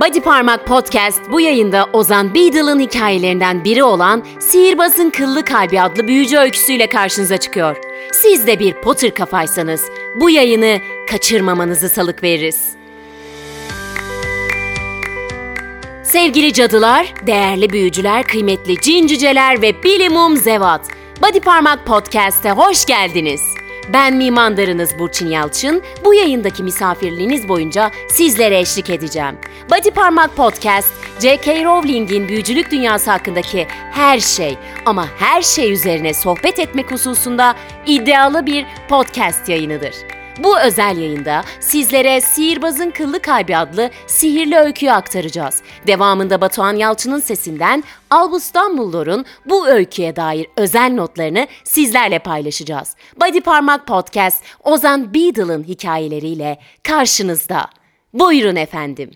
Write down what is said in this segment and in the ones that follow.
Body Parmak Podcast bu yayında Ozan Beadle'ın hikayelerinden biri olan Sihirbazın Kıllı Kalbi adlı büyücü öyküsüyle karşınıza çıkıyor. Siz de bir Potter kafaysanız bu yayını kaçırmamanızı salık veririz. Sevgili cadılar, değerli büyücüler, kıymetli cin cüceler ve bilimum zevat. Body Parmak Podcast'e hoş geldiniz. Ben mimandarınız Burçin Yalçın. Bu yayındaki misafirliğiniz boyunca sizlere eşlik edeceğim. Body Parmak Podcast, J.K. Rowling'in büyücülük dünyası hakkındaki her şey ama her şey üzerine sohbet etmek hususunda iddialı bir podcast yayınıdır. Bu özel yayında sizlere Sihirbazın Kıllı Kalbi adlı sihirli öyküyü aktaracağız. Devamında Batuhan Yalçın'ın sesinden Albus Dumbledore'un bu öyküye dair özel notlarını sizlerle paylaşacağız. Body Parmak Podcast Ozan Beadle'ın hikayeleriyle karşınızda. Buyurun efendim.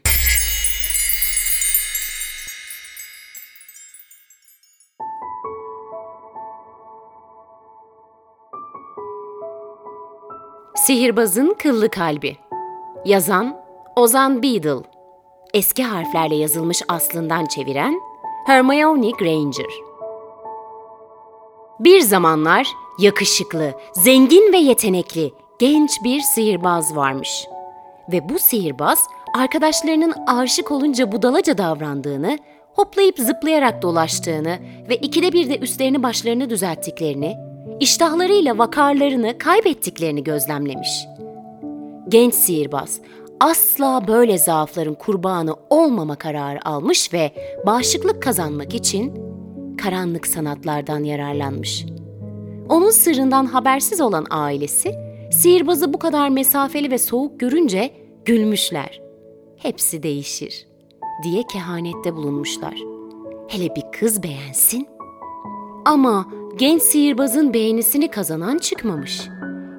Sihirbazın Kıllı Kalbi. Yazan Ozan Beadle. Eski harflerle yazılmış aslından çeviren Hermione Granger. Bir zamanlar yakışıklı, zengin ve yetenekli genç bir sihirbaz varmış. Ve bu sihirbaz arkadaşlarının aşık olunca budalaca davrandığını, hoplayıp zıplayarak dolaştığını ve ikide bir de üstlerini başlarını düzelttiklerini, iştahlarıyla vakarlarını kaybettiklerini gözlemlemiş. Genç sihirbaz asla böyle zaafların kurbanı olmama kararı almış ve bağışıklık kazanmak için karanlık sanatlardan yararlanmış. Onun sırrından habersiz olan ailesi, sihirbazı bu kadar mesafeli ve soğuk görünce gülmüşler. Hepsi değişir diye kehanette bulunmuşlar. Hele bir kız beğensin. Ama genç sihirbazın beğenisini kazanan çıkmamış.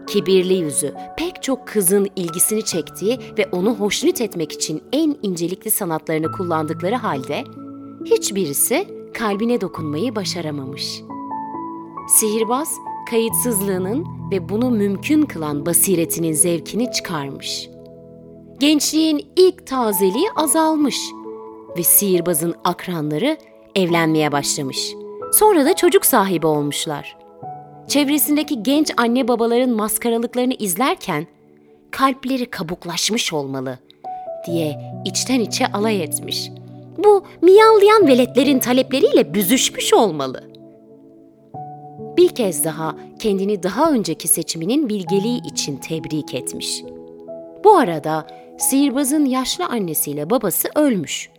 Kibirli yüzü pek çok kızın ilgisini çektiği ve onu hoşnut etmek için en incelikli sanatlarını kullandıkları halde hiçbirisi kalbine dokunmayı başaramamış. Sihirbaz kayıtsızlığının ve bunu mümkün kılan basiretinin zevkini çıkarmış. Gençliğin ilk tazeliği azalmış ve sihirbazın akranları evlenmeye başlamış.'' Sonra da çocuk sahibi olmuşlar. Çevresindeki genç anne babaların maskaralıklarını izlerken kalpleri kabuklaşmış olmalı diye içten içe alay etmiş. Bu miyavlayan veletlerin talepleriyle büzüşmüş olmalı. Bir kez daha kendini daha önceki seçiminin bilgeliği için tebrik etmiş. Bu arada sihirbazın yaşlı annesiyle babası ölmüş.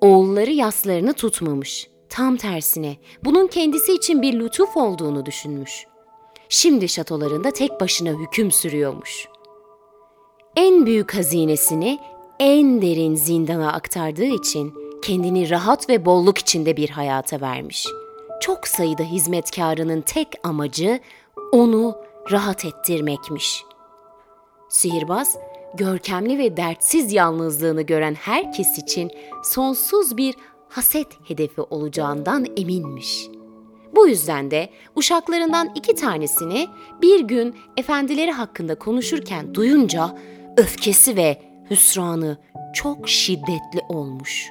Oğulları yaslarını tutmamış. Tam tersine bunun kendisi için bir lütuf olduğunu düşünmüş. Şimdi şatolarında tek başına hüküm sürüyormuş. En büyük hazinesini en derin zindana aktardığı için kendini rahat ve bolluk içinde bir hayata vermiş. Çok sayıda hizmetkarının tek amacı onu rahat ettirmekmiş. Sihirbaz, görkemli ve dertsiz yalnızlığını gören herkes için sonsuz bir haset hedefi olacağından eminmiş. Bu yüzden de uşaklarından iki tanesini bir gün efendileri hakkında konuşurken duyunca öfkesi ve hüsranı çok şiddetli olmuş.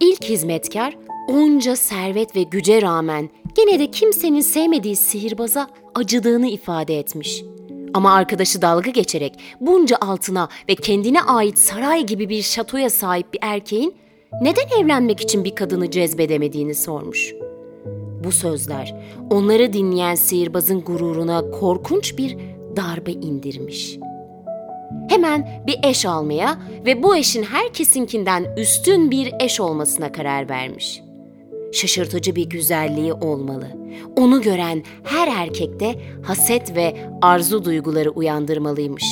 İlk hizmetkar onca servet ve güce rağmen gene de kimsenin sevmediği sihirbaza acıdığını ifade etmiş. Ama arkadaşı dalga geçerek bunca altına ve kendine ait saray gibi bir şatoya sahip bir erkeğin neden evlenmek için bir kadını cezbedemediğini sormuş. Bu sözler onları dinleyen sihirbazın gururuna korkunç bir darbe indirmiş. Hemen bir eş almaya ve bu eşin herkesinkinden üstün bir eş olmasına karar vermiş. Şaşırtıcı bir güzelliği olmalı. Onu gören her erkekte haset ve arzu duyguları uyandırmalıymış.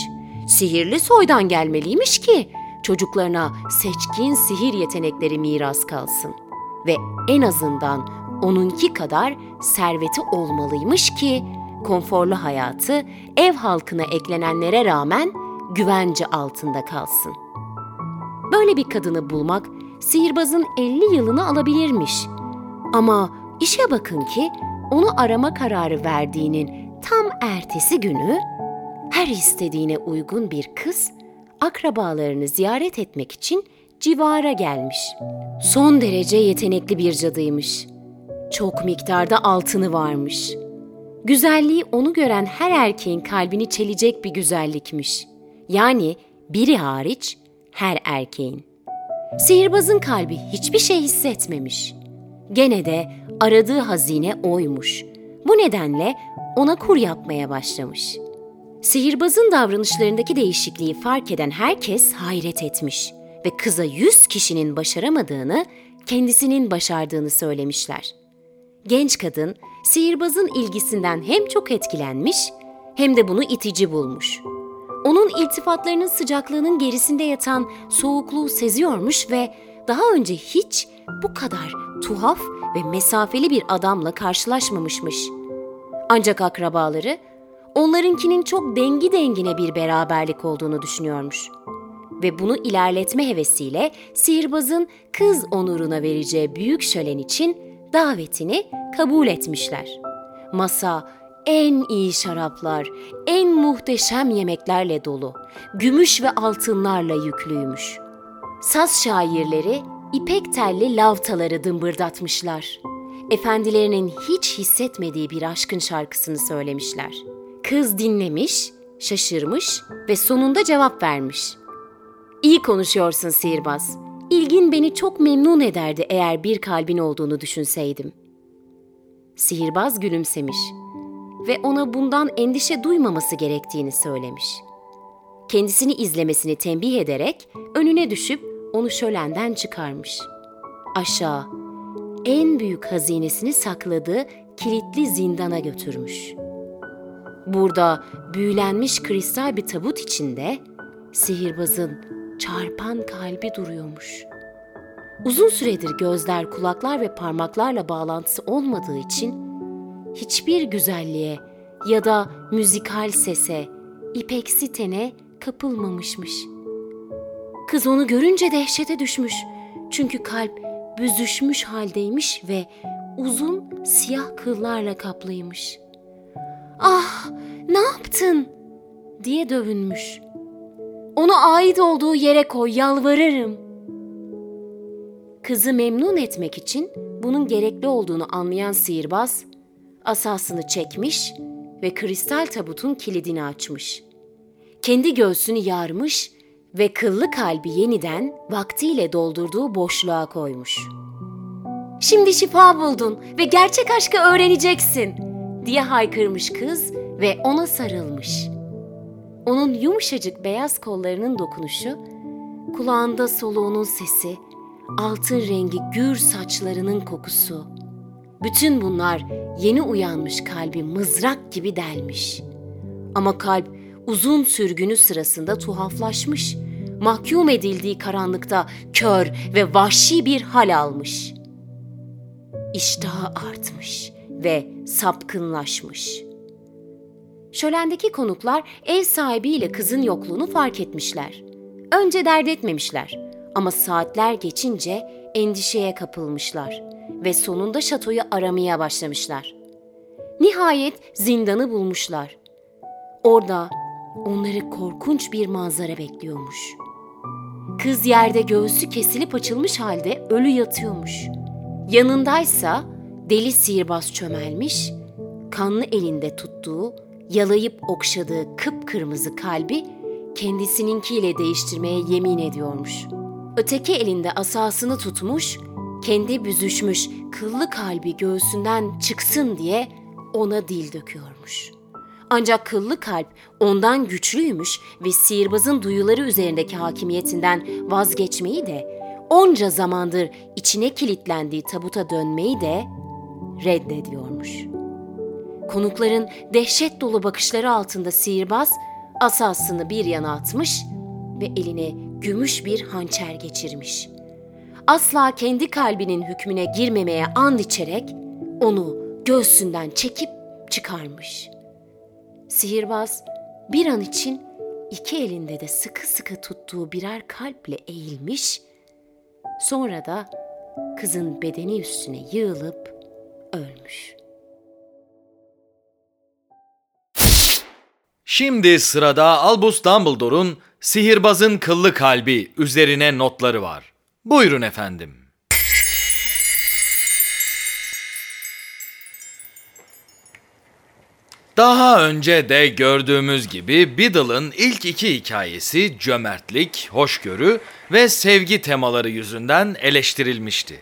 Sihirli soydan gelmeliymiş ki çocuklarına seçkin sihir yetenekleri miras kalsın ve en azından onunki kadar serveti olmalıymış ki konforlu hayatı ev halkına eklenenlere rağmen güvence altında kalsın. Böyle bir kadını bulmak sihirbazın 50 yılını alabilirmiş. Ama işe bakın ki onu arama kararı verdiğinin tam ertesi günü her istediğine uygun bir kız akrabalarını ziyaret etmek için civara gelmiş. Son derece yetenekli bir cadıymış. Çok miktarda altını varmış. Güzelliği onu gören her erkeğin kalbini çelecek bir güzellikmiş. Yani biri hariç her erkeğin. Sihirbazın kalbi hiçbir şey hissetmemiş. Gene de aradığı hazine oymuş. Bu nedenle ona kur yapmaya başlamış. Sihirbazın davranışlarındaki değişikliği fark eden herkes hayret etmiş ve kıza yüz kişinin başaramadığını, kendisinin başardığını söylemişler. Genç kadın sihirbazın ilgisinden hem çok etkilenmiş hem de bunu itici bulmuş. Onun iltifatlarının sıcaklığının gerisinde yatan soğukluğu seziyormuş ve daha önce hiç bu kadar tuhaf ve mesafeli bir adamla karşılaşmamışmış. Ancak akrabaları onlarınkinin çok dengi dengine bir beraberlik olduğunu düşünüyormuş. Ve bunu ilerletme hevesiyle sihirbazın kız onuruna vereceği büyük şölen için davetini kabul etmişler. Masa en iyi şaraplar, en muhteşem yemeklerle dolu, gümüş ve altınlarla yüklüymüş. Saz şairleri ipek telli lavtaları dımbırdatmışlar. Efendilerinin hiç hissetmediği bir aşkın şarkısını söylemişler. Kız dinlemiş, şaşırmış ve sonunda cevap vermiş. İyi konuşuyorsun sihirbaz. İlgin beni çok memnun ederdi eğer bir kalbin olduğunu düşünseydim. Sihirbaz gülümsemiş ve ona bundan endişe duymaması gerektiğini söylemiş. Kendisini izlemesini tembih ederek önüne düşüp onu şölenden çıkarmış. Aşağı, en büyük hazinesini sakladığı kilitli zindana götürmüş. Burada büyülenmiş kristal bir tabut içinde sihirbazın çarpan kalbi duruyormuş. Uzun süredir gözler, kulaklar ve parmaklarla bağlantısı olmadığı için hiçbir güzelliğe ya da müzikal sese, ipeksi tene kapılmamışmış. Kız onu görünce dehşete düşmüş. Çünkü kalp büzüşmüş haldeymiş ve uzun siyah kıllarla kaplıymış. Ah, ne yaptın? diye dövünmüş. Onu ait olduğu yere koy, yalvarırım. Kızı memnun etmek için bunun gerekli olduğunu anlayan sihirbaz, asasını çekmiş ve kristal tabutun kilidini açmış. Kendi göğsünü yarmış ve kıllı kalbi yeniden vaktiyle doldurduğu boşluğa koymuş. Şimdi şifa buldun ve gerçek aşkı öğreneceksin diye haykırmış kız ve ona sarılmış. Onun yumuşacık beyaz kollarının dokunuşu, kulağında soluğunun sesi, altın rengi gür saçlarının kokusu. Bütün bunlar yeni uyanmış kalbi mızrak gibi delmiş. Ama kalp uzun sürgünü sırasında tuhaflaşmış. Mahkum edildiği karanlıkta kör ve vahşi bir hal almış. İştahı artmış ve sapkınlaşmış. Şölendeki konuklar ev sahibiyle kızın yokluğunu fark etmişler. Önce dert etmemişler ama saatler geçince endişeye kapılmışlar ve sonunda şatoyu aramaya başlamışlar. Nihayet zindanı bulmuşlar. Orada onları korkunç bir manzara bekliyormuş. Kız yerde göğsü kesilip açılmış halde ölü yatıyormuş. Yanındaysa deli sihirbaz çömelmiş, kanlı elinde tuttuğu, yalayıp okşadığı kıpkırmızı kalbi kendisininkiyle değiştirmeye yemin ediyormuş. Öteki elinde asasını tutmuş, kendi büzüşmüş kıllı kalbi göğsünden çıksın diye ona dil döküyormuş.'' Ancak kıllı kalp ondan güçlüymüş ve sihirbazın duyuları üzerindeki hakimiyetinden vazgeçmeyi de onca zamandır içine kilitlendiği tabuta dönmeyi de reddediyormuş. Konukların dehşet dolu bakışları altında sihirbaz asasını bir yana atmış ve eline gümüş bir hançer geçirmiş. Asla kendi kalbinin hükmüne girmemeye and içerek onu göğsünden çekip çıkarmış.'' Sihirbaz bir an için iki elinde de sıkı sıkı tuttuğu birer kalple eğilmiş, sonra da kızın bedeni üstüne yığılıp ölmüş. Şimdi sırada Albus Dumbledore'un Sihirbazın Kıllı Kalbi üzerine notları var. Buyurun efendim. Daha önce de gördüğümüz gibi Biddle'ın ilk iki hikayesi cömertlik, hoşgörü ve sevgi temaları yüzünden eleştirilmişti.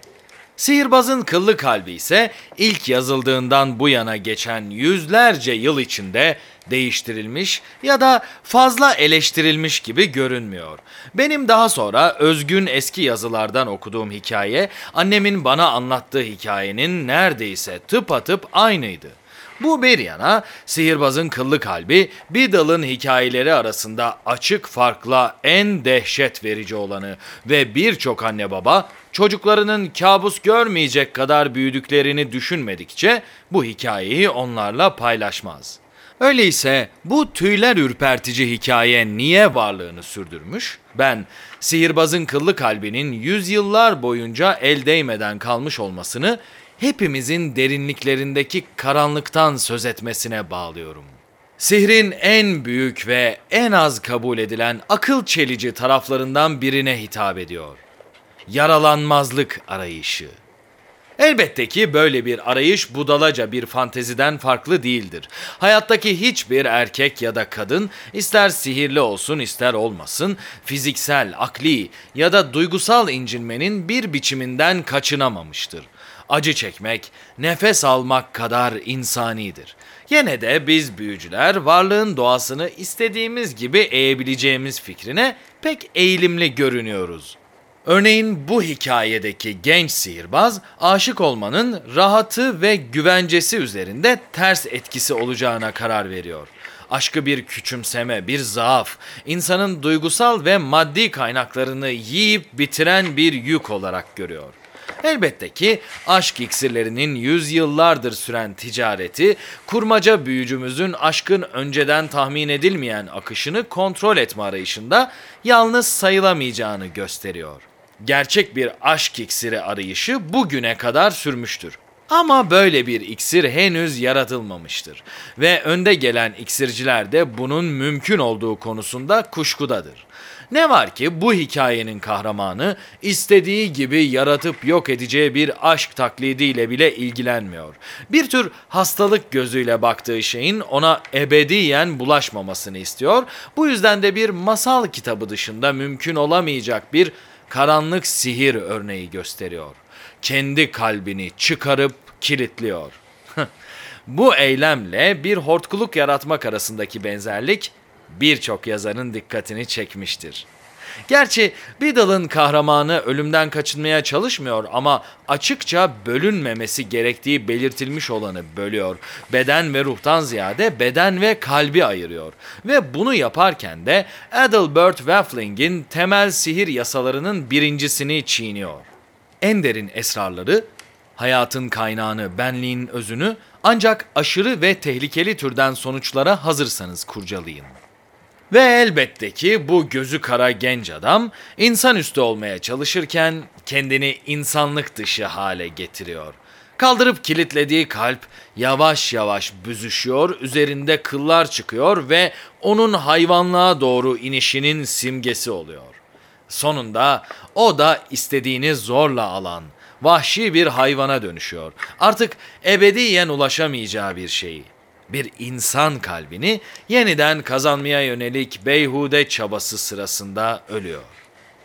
Sihirbazın kıllı kalbi ise ilk yazıldığından bu yana geçen yüzlerce yıl içinde değiştirilmiş ya da fazla eleştirilmiş gibi görünmüyor. Benim daha sonra özgün eski yazılardan okuduğum hikaye annemin bana anlattığı hikayenin neredeyse tıpatıp aynıydı. Bu bir yana sihirbazın kıllı kalbi Biddle'ın hikayeleri arasında açık farkla en dehşet verici olanı ve birçok anne baba çocuklarının kabus görmeyecek kadar büyüdüklerini düşünmedikçe bu hikayeyi onlarla paylaşmaz. Öyleyse bu tüyler ürpertici hikaye niye varlığını sürdürmüş? Ben sihirbazın kıllı kalbinin yüzyıllar boyunca el değmeden kalmış olmasını hepimizin derinliklerindeki karanlıktan söz etmesine bağlıyorum. Sihrin en büyük ve en az kabul edilen akıl çelici taraflarından birine hitap ediyor. Yaralanmazlık arayışı. Elbette ki böyle bir arayış budalaca bir fanteziden farklı değildir. Hayattaki hiçbir erkek ya da kadın ister sihirli olsun ister olmasın fiziksel, akli ya da duygusal incinmenin bir biçiminden kaçınamamıştır acı çekmek, nefes almak kadar insanidir. Yine de biz büyücüler varlığın doğasını istediğimiz gibi eğebileceğimiz fikrine pek eğilimli görünüyoruz. Örneğin bu hikayedeki genç sihirbaz aşık olmanın rahatı ve güvencesi üzerinde ters etkisi olacağına karar veriyor. Aşkı bir küçümseme, bir zaaf, insanın duygusal ve maddi kaynaklarını yiyip bitiren bir yük olarak görüyor. Elbette ki aşk iksirlerinin yüzyıllardır süren ticareti, kurmaca büyücümüzün aşkın önceden tahmin edilmeyen akışını kontrol etme arayışında yalnız sayılamayacağını gösteriyor. Gerçek bir aşk iksiri arayışı bugüne kadar sürmüştür. Ama böyle bir iksir henüz yaratılmamıştır ve önde gelen iksirciler de bunun mümkün olduğu konusunda kuşkudadır. Ne var ki bu hikayenin kahramanı istediği gibi yaratıp yok edeceği bir aşk taklidiyle bile ilgilenmiyor. Bir tür hastalık gözüyle baktığı şeyin ona ebediyen bulaşmamasını istiyor. Bu yüzden de bir masal kitabı dışında mümkün olamayacak bir karanlık sihir örneği gösteriyor. Kendi kalbini çıkarıp kilitliyor. Bu eylemle bir hortkuluk yaratmak arasındaki benzerlik birçok yazarın dikkatini çekmiştir. Gerçi Biddle'ın kahramanı ölümden kaçınmaya çalışmıyor ama açıkça bölünmemesi gerektiği belirtilmiş olanı bölüyor. Beden ve ruhtan ziyade beden ve kalbi ayırıyor. Ve bunu yaparken de Adalbert Waffling'in temel sihir yasalarının birincisini çiğniyor. En derin esrarları, hayatın kaynağını, benliğin özünü ancak aşırı ve tehlikeli türden sonuçlara hazırsanız kurcalayın. Ve elbette ki bu gözü kara genç adam insanüstü olmaya çalışırken kendini insanlık dışı hale getiriyor. Kaldırıp kilitlediği kalp yavaş yavaş büzüşüyor, üzerinde kıllar çıkıyor ve onun hayvanlığa doğru inişinin simgesi oluyor. Sonunda o da istediğini zorla alan, vahşi bir hayvana dönüşüyor. Artık ebediyen ulaşamayacağı bir şeyi bir insan kalbini yeniden kazanmaya yönelik beyhude çabası sırasında ölüyor.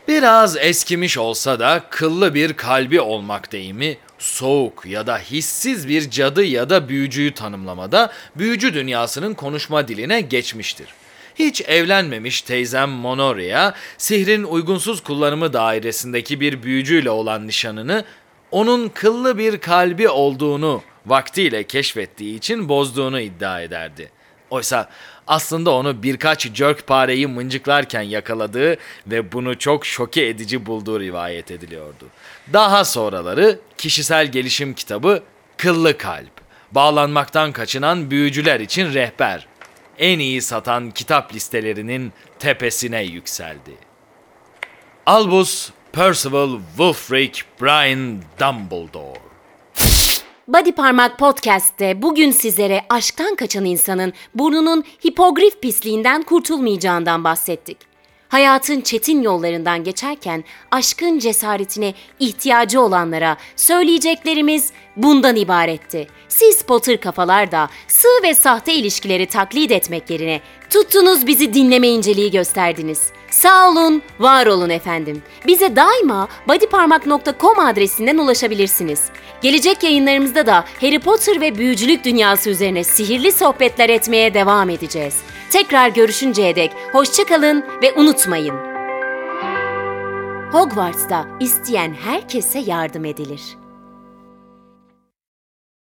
Biraz eskimiş olsa da kıllı bir kalbi olmak deyimi soğuk ya da hissiz bir cadı ya da büyücüyü tanımlamada büyücü dünyasının konuşma diline geçmiştir. Hiç evlenmemiş teyzem Monoria, sihrin uygunsuz kullanımı dairesindeki bir büyücüyle olan nişanını onun kıllı bir kalbi olduğunu vaktiyle keşfettiği için bozduğunu iddia ederdi. Oysa aslında onu birkaç jerk pareyi mıncıklarken yakaladığı ve bunu çok şoke edici bulduğu rivayet ediliyordu. Daha sonraları kişisel gelişim kitabı Kıllı Kalp, bağlanmaktan kaçınan büyücüler için rehber, en iyi satan kitap listelerinin tepesine yükseldi. Albus Percival Wulfric Brian Dumbledore Body Parmak Podcast'te bugün sizlere aşktan kaçan insanın burnunun hipogrif pisliğinden kurtulmayacağından bahsettik. hayatın çetin yollarından geçerken aşkın cesaretine ihtiyacı olanlara söyleyeceklerimiz bundan ibaretti. Siz Potter kafalar da sığ ve sahte ilişkileri taklit etmek yerine tuttunuz bizi dinleme inceliği gösterdiniz. Sağ olun, var olun efendim. Bize daima bodyparmak.com adresinden ulaşabilirsiniz. Gelecek yayınlarımızda da Harry Potter ve büyücülük dünyası üzerine sihirli sohbetler etmeye devam edeceğiz. Tekrar görüşünceye dek hoşçakalın ve unutmayın. Hogwarts'ta isteyen herkese yardım edilir.